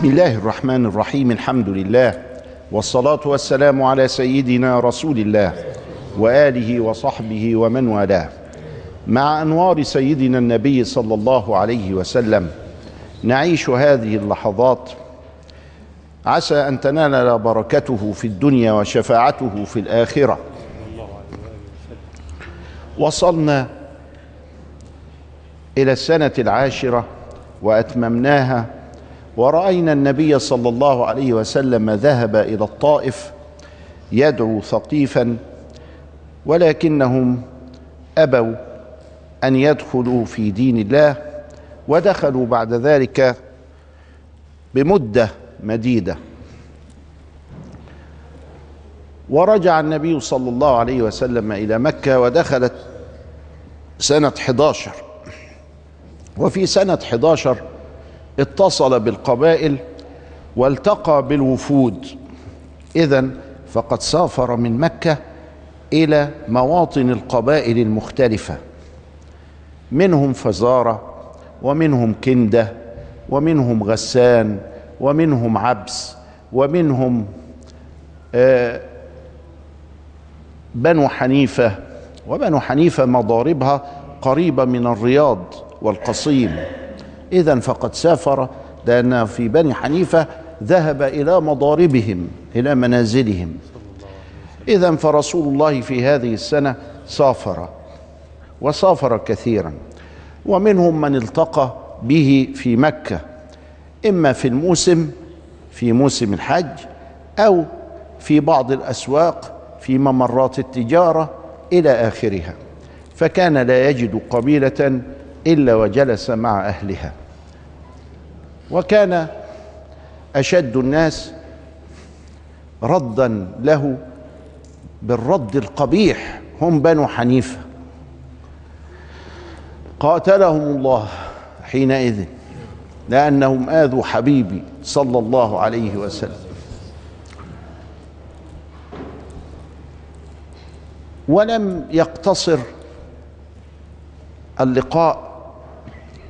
بسم الله الرحمن الرحيم الحمد لله والصلاة والسلام على سيدنا رسول الله وآله وصحبه ومن والاه. مع أنوار سيدنا النبي صلى الله عليه وسلم نعيش هذه اللحظات. عسى أن تنال بركته في الدنيا وشفاعته في الآخرة. وصلنا إلى السنة العاشرة وأتممناها ورأينا النبي صلى الله عليه وسلم ذهب إلى الطائف يدعو ثقيفا ولكنهم أبوا أن يدخلوا في دين الله ودخلوا بعد ذلك بمدة مديدة. ورجع النبي صلى الله عليه وسلم إلى مكة ودخلت سنة 11 وفي سنة 11 اتصل بالقبائل والتقى بالوفود. إذا فقد سافر من مكة إلى مواطن القبائل المختلفة. منهم فزارة ومنهم كندة ومنهم غسان ومنهم عبس ومنهم آه بنو حنيفة. وبنو حنيفة مضاربها قريبة من الرياض والقصيم. إذا فقد سافر لأن في بني حنيفة ذهب إلى مضاربهم إلى منازلهم. إذا فرسول الله في هذه السنة سافر وسافر كثيرا. ومنهم من التقى به في مكة إما في الموسم في موسم الحج أو في بعض الأسواق في ممرات التجارة إلى آخرها. فكان لا يجد قبيلة إلا وجلس مع أهلها. وكان أشد الناس ردا له بالرد القبيح. هم بنو حنيفة. قاتلهم الله حينئذ لأنهم آذوا حبيبي صلى الله عليه وسلم. ولم يقتصر اللقاء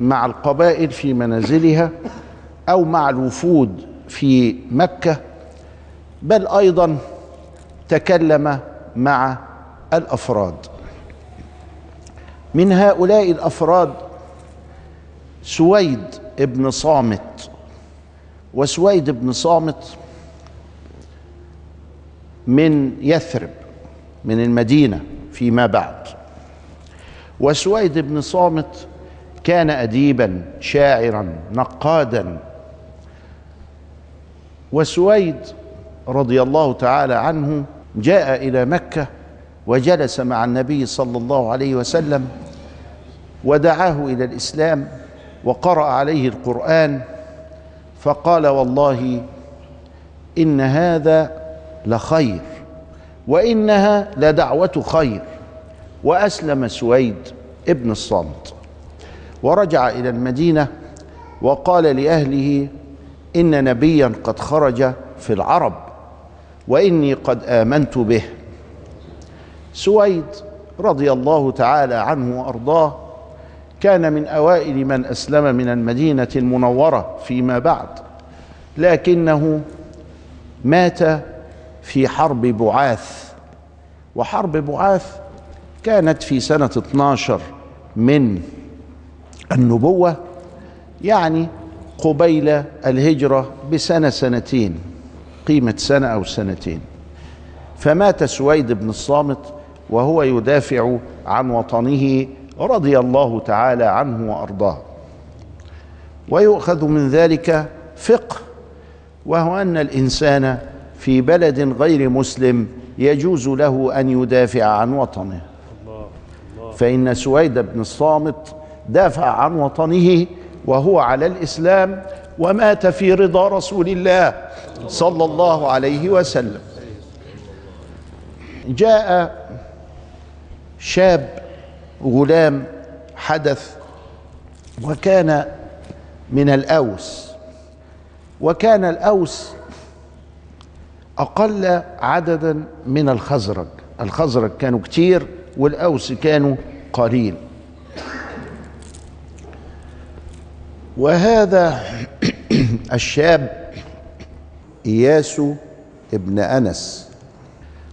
مع القبائل في منازلها أو مع الوفود في مكة بل أيضا تكلم مع الأفراد. من هؤلاء الأفراد سويد ابن صامت. وسويد بن صامت من يثرب من المدينة فيما بعد. وسويد بن صامت كان اديبا شاعرا نقادا. وسويد رضي الله تعالى عنه جاء إلى مكة وجلس مع النبي صلى الله عليه وسلم ودعاه إلى الإسلام وقرأ عليه القرآن فقال والله إن هذا لخير وإنها لدعوة خير. وأسلم سويد ابن الصامت ورجع إلى المدينة وقال لأهله إن نبيا قد خرج في العرب وإني قد آمنت به. سويد رضي الله تعالى عنه وأرضاه كان من أوائل من أسلم من المدينة المنورة فيما بعد لكنه مات في حرب بعاث. وحرب بعاث كانت في سنة 12 من النبوة يعني قبيل الهجرة بسنة سنتين قيمة سنة أو سنتين. فمات سويد بن الصامت وهو يدافع عن وطنه رضي الله تعالى عنه وأرضاه. ويؤخذ من ذلك فقه وهو أن الإنسان في بلد غير مسلم يجوز له أن يدافع عن وطنه. فإن سويد بن الصامت دافع عن وطنه وهو على الإسلام ومات في رضا رسول الله صلى الله عليه وسلم. جاء شاب غلام حدث وكان من الأوس وكان الأوس أقل عددا من الخزرج. الخزرج كانوا كتير والأوس كانوا قليل. وهذا الشاب إياس ابن أنس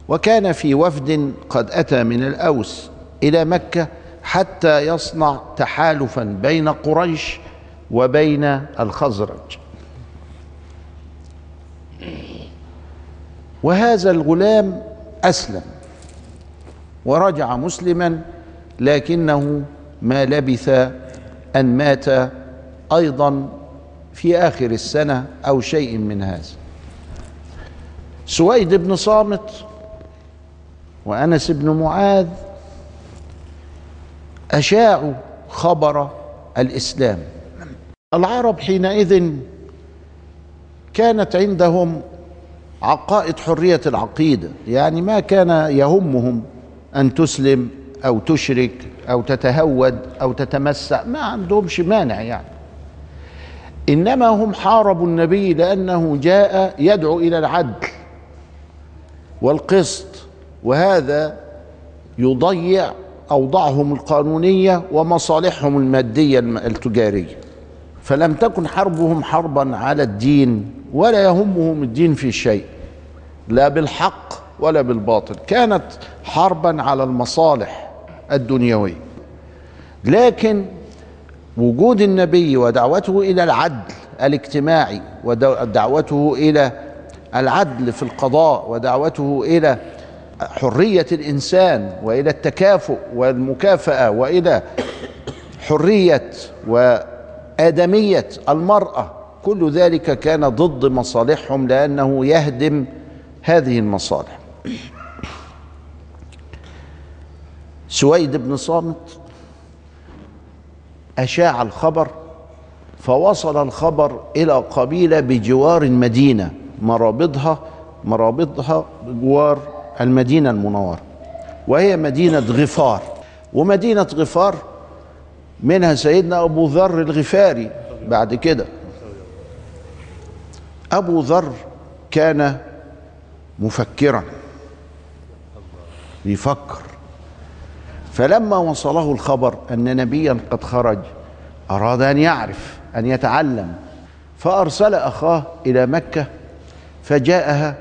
وكان في وفد قد أتى من الأوس إلى مكة حتى يصنع تحالفا بين قريش وبين الخزرج. وهذا الغلام أسلم ورجع مسلما لكنه ما لبث أن مات أيضا في آخر السنة أو شيء من هذا. سويد بن صامت وأنس بن معاذ أشاعوا خبر الإسلام. العرب حينئذ كانت عندهم عقائد حرية العقيدة يعني ما كان يهمهم أن تسلم أو تشرك أو تتهود أو تتمسع ما عندهمش مانع يعني. إنما هم حاربوا النبي لأنه جاء يدعو إلى العدل والقسط وهذا يضيع أوضاعهم القانونية ومصالحهم المادية التجارية. فلم تكن حربهم حربا على الدين ولا يهمهم الدين في شيء لا بالحق ولا بالباطل. كانت حربا على المصالح الدنيوية. لكن وجود النبي ودعوته إلى العدل الاجتماعي ودعوته إلى العدل في القضاء ودعوته إلى حرية الإنسان وإلى التكافؤ والمكافأة وإلى حرية وآدمية المرأة كل ذلك كان ضد مصالحهم لأنه يهدم هذه المصالح. سويد بن صامت أشاع الخبر فوصل الخبر إلى قبيلة بجوار المدينة مرابطها مرابطها بجوار المدينة المنورة وهي مدينة غفار. ومدينة غفار منها سيدنا أبو ذر الغفاري. بعد كده أبو ذر كان مفكرا بيفكر فلما وصله الخبر أن نبيا قد خرج أراد أن يعرف أن يتعلم فأرسل أخاه إلى مكة فجاءها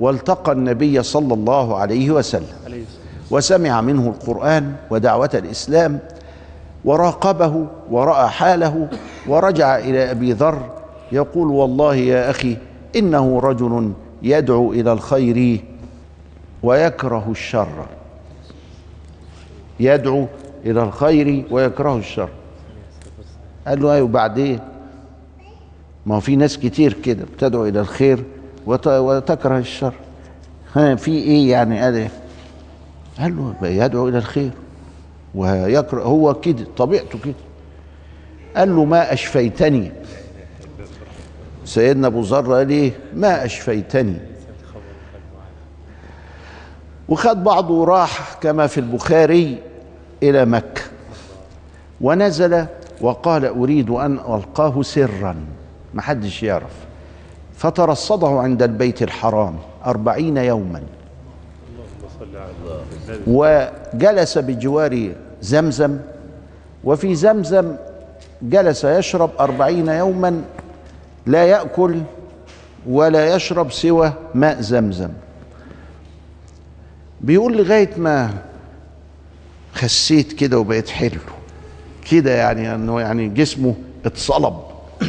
والتقى النبي صلى الله عليه وسلم وسمع منه القرآن ودعوة الإسلام وراقبه ورأى حاله ورجع إلى أبي ذر يقول والله يا أخي إنه رجل يدعو إلى الخير ويكره الشر. يدعو إلى الخير ويكره الشر. قال له أيوه بعدين ما هو في ناس كتير كده بتدعو إلى الخير وتكره الشر. ها في إيه يعني؟ قال إيه؟ قال له يدعو إلى الخير ويكره هو كده طبيعته كده. قال له ما أشفيتني. سيدنا أبو ذر قال إيه؟ ما أشفيتني. وخد بعضه وراح كما في البخاري إلى مكة. ونزل وقال أريد أن ألقاه سرا. ما حدش يعرف. فترصده عند البيت الحرام أربعين يوما. وجلس بجوار زمزم. وفي زمزم جلس يشرب أربعين يوما. لا يأكل ولا يشرب سوى ماء زمزم. بيقول لغاية ما خسيت كده وبقيت حلو. كده يعني إنه يعني جسمه اتصلب.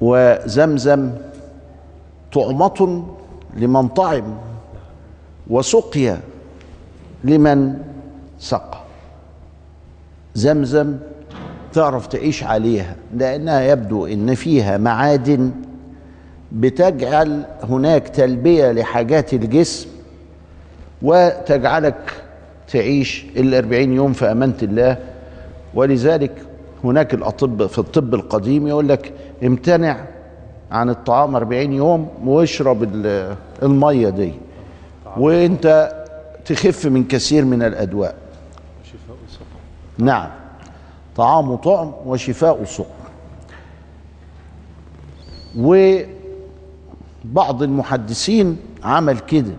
وزمزم طعمة لمن طعم وسقيا لمن سقى. زمزم تعرف تعيش عليها لأنها يبدو إن فيها معادن بتجعل هناك تلبية لحاجات الجسم وتجعلك تعيش الأربعين يوم في أمانة الله. ولذلك هناك الأطباء في الطب القديم يقول لك امتنع عن الطعام أربعين يوم واشرب المية دي. وإنت تخف من كثير من الأدواء. نعم. طعام طعم وشفاء سقم وبعض المحدثين عمل كده.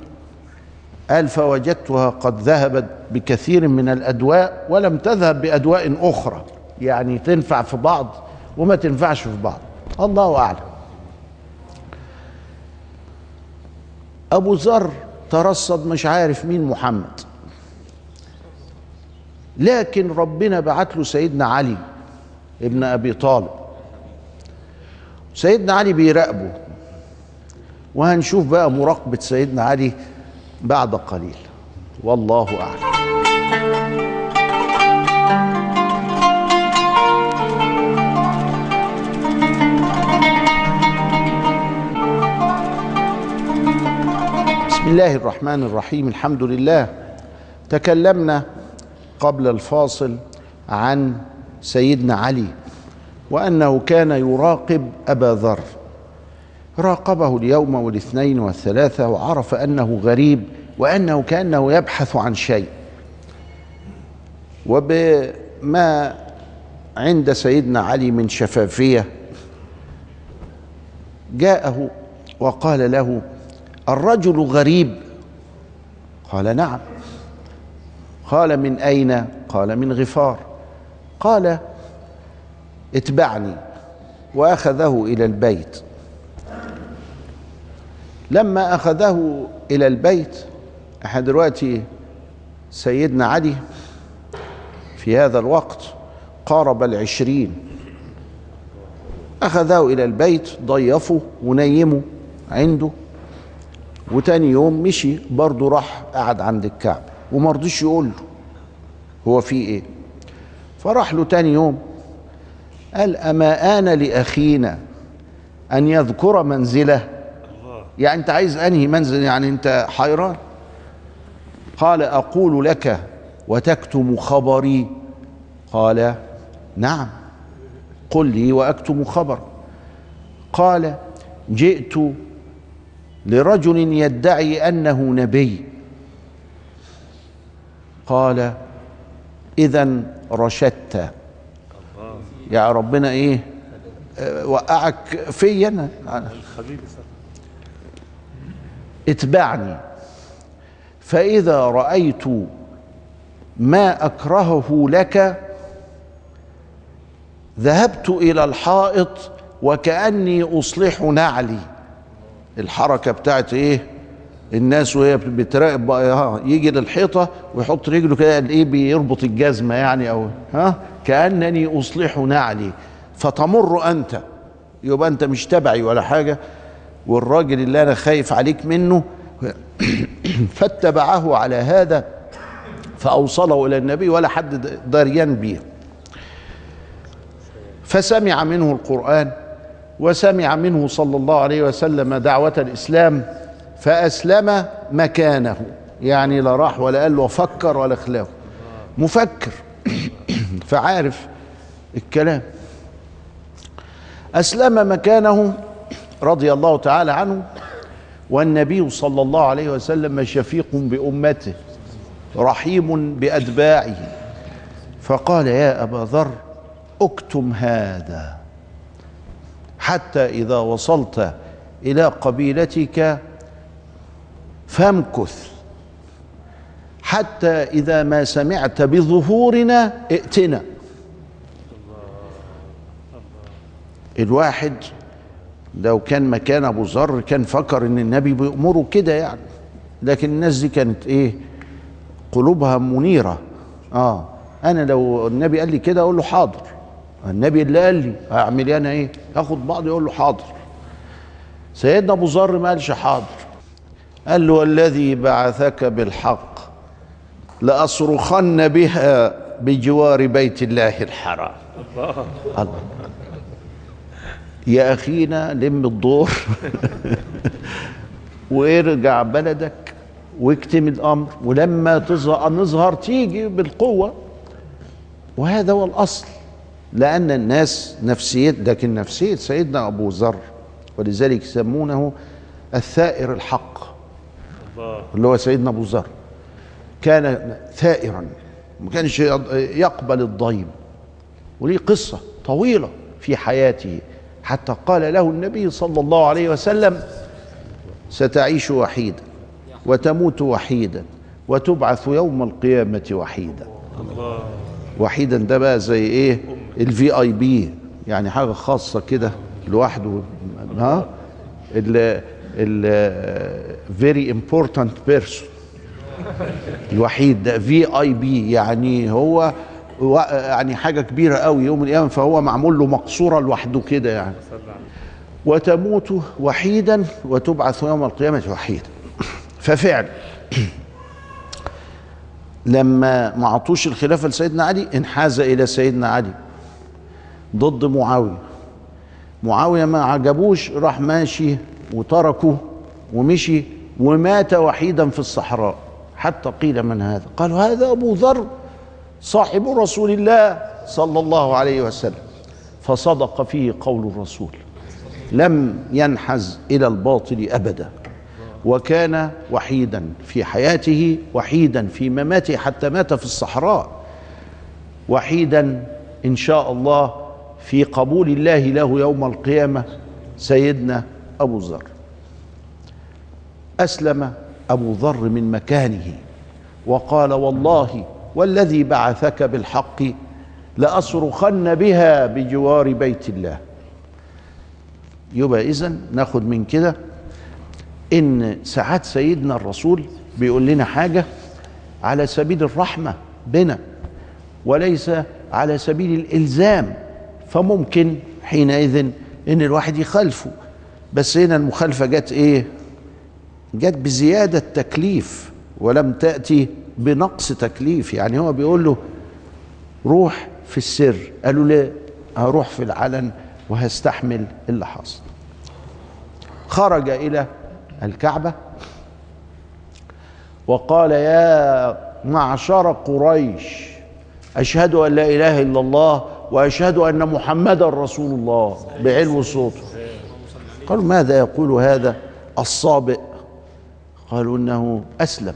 قال فوجدتها قد ذهبت بكثير من الأدواء ولم تذهب بأدواء أخرى. يعني تنفع في بعض وما تنفعش في بعض. الله أعلم. أبو ذر ترصد مش عارف مين محمد. لكن ربنا بعت له سيدنا علي ابن أبي طالب. سيدنا علي بيراقبه. وهنشوف بقى مراقبة سيدنا علي بعد قليل. والله أعلم. بسم الله الرحمن الرحيم. الحمد لله. تكلمنا قبل الفاصل عن سيدنا علي وأنه كان يراقب أبا ذر. راقبه اليوم والاثنين والثلاثة وعرف أنه غريب وأنه كأنه يبحث عن شيء. وبما عند سيدنا علي من شفافية جاءه وقال له الرجل غريب. قال نعم. قال من أين؟ قال من غفار. قال اتبعني. وأخذه إلى البيت. لما أخذه إلى البيت إحنا دلوقتي سيدنا علي في هذا الوقت قارب العشرين. أخذه إلى البيت ضيفه ونيمه عنده. وتاني يوم مشي برضه راح قعد عند الكعب وما رضيش يقول له هو في إيه. فراح له تاني يوم قال أما آن لأخينا أن يذكر منزله؟ يعني انت عايز انهي منزل؟ يعني انت حيران. قال أقول لك وتكتم خبري. قال نعم قل لي واكتم خبر. قال جئت لرجل يدعي انه نبي. قال اذا رشدت. يا ربنا إيه؟ وقعك فيا. أنا اتبعني. فإذا رأيت ما أكرهه لك ذهبت إلى الحائط وكأني أصلح نعلي. الحركة بتاعت إيه؟ الناس وهي بتراقب بقى يجي للحيطة ويحط رجله كده إيه؟ بيربط الجزمة يعني أو ها؟ كأنني أصلح نعلي. فتمر أنت. يبقى أنت مش تبعي ولا حاجة. والراجل اللي أنا خايف عليك منه فاتبعه على هذا فأوصله إلى النبي ولا حد دريان بيه فسمع منه القرآن وسمع منه صلى الله عليه وسلم دعوة الإسلام فأسلم مكانه. يعني لا راح ولا قال له فكر ولا خلاه مفكر. فعارف الكلام. أسلم مكانه رضي الله تعالى عنه والنبي صلى الله عليه وسلم شفيق بأمته رحيم بأتباعه. فقال يا أبا ذر اكتم هذا حتى إذا وصلت إلى قبيلتك فامكث حتى إذا ما سمعت بظهورنا ائتنا. الواحد لو كان مكان أبو ذر كان فكر إن النبي بيأمره كده يعني. لكن الناس دي كانت إيه؟ قلوبها منيرة. آه. أنا لو النبي قال لي كده أقول له حاضر. النبي اللي قال لي هعمل أنا إيه؟ اخد بعض يقول له حاضر. سيدنا أبو ذر ما قالش حاضر. قال له الذي بعثك بالحق لأصرخن بها بجوار بيت الله الحرام. الله. الله. يا أخينا لم الدور. وارجع بلدك واكتم الأمر ولما تظهر نظهر تيجي بالقوة. وهذا هو الأصل لأن الناس نفسيه لكن نفسيه سيدنا أبو ذر ولذلك يسمونه الثائر الحق اللي هو سيدنا أبو ذر. كان ثائرا ما كانش يقبل الضيم. وليه قصة طويلة في حياته. حتى قال له النبي صلى الله عليه وسلم ستعيش وحيدا وتموت وحيدا وتبعث يوم القيامة وحيدا. وحيدا ده بقى زي إيه؟ الفي اي بي يعني حاجة خاصة كده لوحده ها؟ ال ال very important person الوحيد ده VIP يعني هو يعني حاجة كبيرة قوي يوم القيامة فهو معمول له مقصورة لوحده كده يعني. وتموت وحيدا وتبعث يوم القيامة وحيدا. ففعلا لما ما عطوش الخلافه لسيدنا علي انحاز إلى سيدنا علي ضد معاوية. معاوية ما عجبوش راح ماشي وتركه ومشي ومات وحيدا في الصحراء. حتى قيل من هذا. قالوا هذا أبو ذر صاحب رسول الله صلى الله عليه وسلم. فصدق فيه قول الرسول. لم ينحز إلى الباطل أبدا. وكان وحيدا في حياته وحيدا في مماته حتى مات في الصحراء. وحيدا إن شاء الله في قبول الله له يوم القيامة سيدنا أبو ذر. أسلم أبو ذر من مكانه وقال والله والذي بعثك بالحق لأصرخن بها بجوار بيت الله. يبقى اذا ناخد من كده إن ساعات سيدنا الرسول بيقول لنا حاجة على سبيل الرحمة بنا وليس على سبيل الإلزام فممكن حينئذ إن الواحد يخالفه. بس هنا المخالفة جت إيه؟ جت بزيادة تكليف ولم تأتي بنقص تكليف. يعني هو بيقول له روح في السر. قالوا لا هروح في العلن وهستحمل اللي حصل. خرج إلى الكعبة وقال يا معشر قريش أشهد أن لا إله إلا الله وأشهد أن محمدا رسول الله بعلو صوته قالوا ماذا يقول هذا الصابئ؟ قالوا إنه أسلم.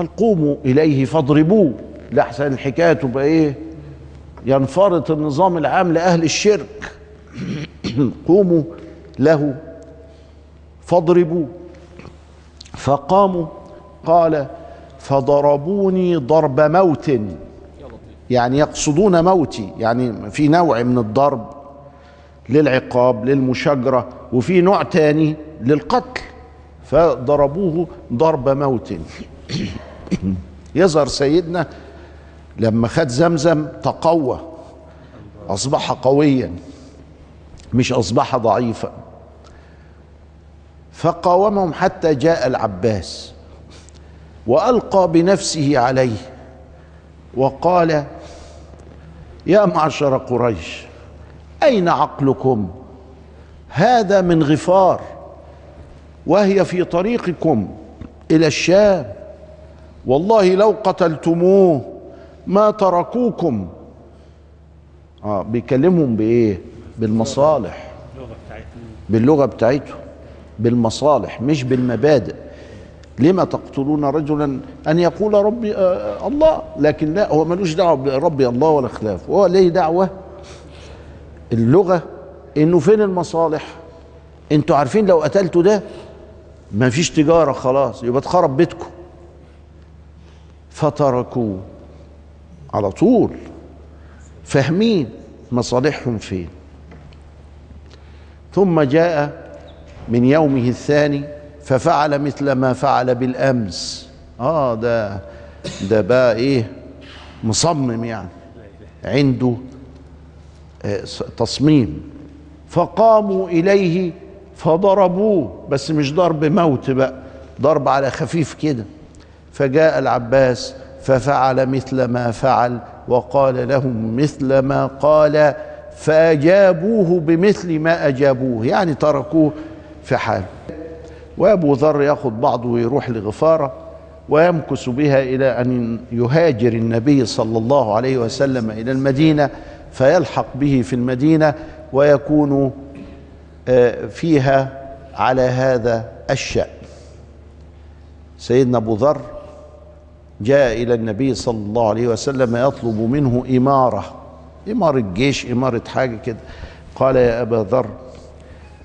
قال قوموا إليه فاضربوه. لاحسن الحكاية تبقى إيه؟ ينفرط النظام العام لأهل الشرك. قوموا له فاضربوه. فقاموا قال فضربوني ضرب موت. يعني يقصدون موتي يعني في نوع من الضرب للعقاب للمشاجرة وفي نوع تاني للقتل. فضربوه ضرب موت. يظهر سيدنا لما خد زمزم تقوى أصبح قويا مش أصبح ضعيفا. فقاومهم حتى جاء العباس وألقى بنفسه عليه وقال يا معشر قريش أين عقلكم؟ هذا من غفار وهي في طريقكم إلى الشام. والله لو قتلتموه ما تركوكم. آه بيكلمهم بإيه؟ بالمصالح. باللغة بتاعتهم بالمصالح مش بالمبادئ. لما تقتلون رجلا؟ أن يقول ربي آه الله. لكن لا هو ملوش دعوة بربي الله ولا خلافه. هو ليه دعوة؟ اللغة. إنه فين المصالح؟ أنتوا عارفين لو قتلتوا ده ما فيش تجارة خلاص. يبقى اتخرب بيتكم. فتركوه على طول فاهمين مصالحهم فين. ثم جاء من يومه الثاني ففعل مثل ما فعل بالأمس. آه ده ده بقى إيه مصمم يعني عنده آه تصميم. فقاموا إليه فضربوه بس مش ضرب موت بقى ضرب على خفيف كده. فجاء العباس ففعل مثل ما فعل وقال لهم مثل ما قال فأجابوه بمثل ما أجابوه يعني تركوه في حاله وأبو ذر يأخذ بعضه ويروح لغفارة ويمكث بها إلى أن يهاجر النبي صلى الله عليه وسلم إلى المدينة فيلحق به في المدينة ويكون فيها على هذا الشأن. سيدنا أبو ذر جاء إلى النبي صلى الله عليه وسلم يطلب منه إمارة. إمارة جيش إمارة حاجة كده. قال يا أبا ذر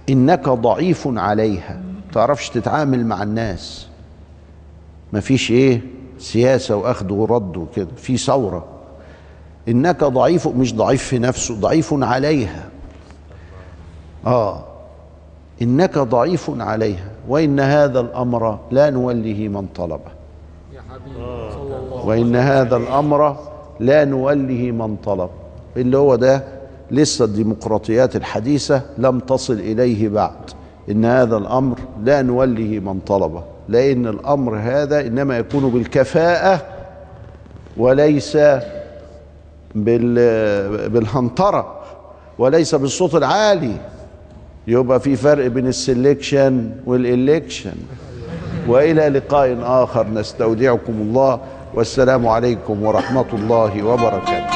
إنك ضعيف عليها. تعرفش تتعامل مع الناس. مفيش إيه؟ سياسة واخد ورد وكده. في ثورة. إنك ضعيف مش ضعيف في نفسه ضعيف عليها. آه. إنك ضعيف عليها. وإن هذا الأمر لا نوليه من طلبه. الله وإن هذا الأمر لا نوليه من طلب. اللي هو ده لسه الديمقراطيات الحديثة لم تصل إليه بعد. إن هذا الأمر لا نوليه من طلبه. لأن الأمر هذا إنما يكون بالكفاءة وليس بال بالهنطرة وليس بالصوت العالي. يبقى في فرق بين السلكشن والإلكشن. وإلى لقاء آخر. نستودعكم الله. والسلام عليكم ورحمة الله وبركاته.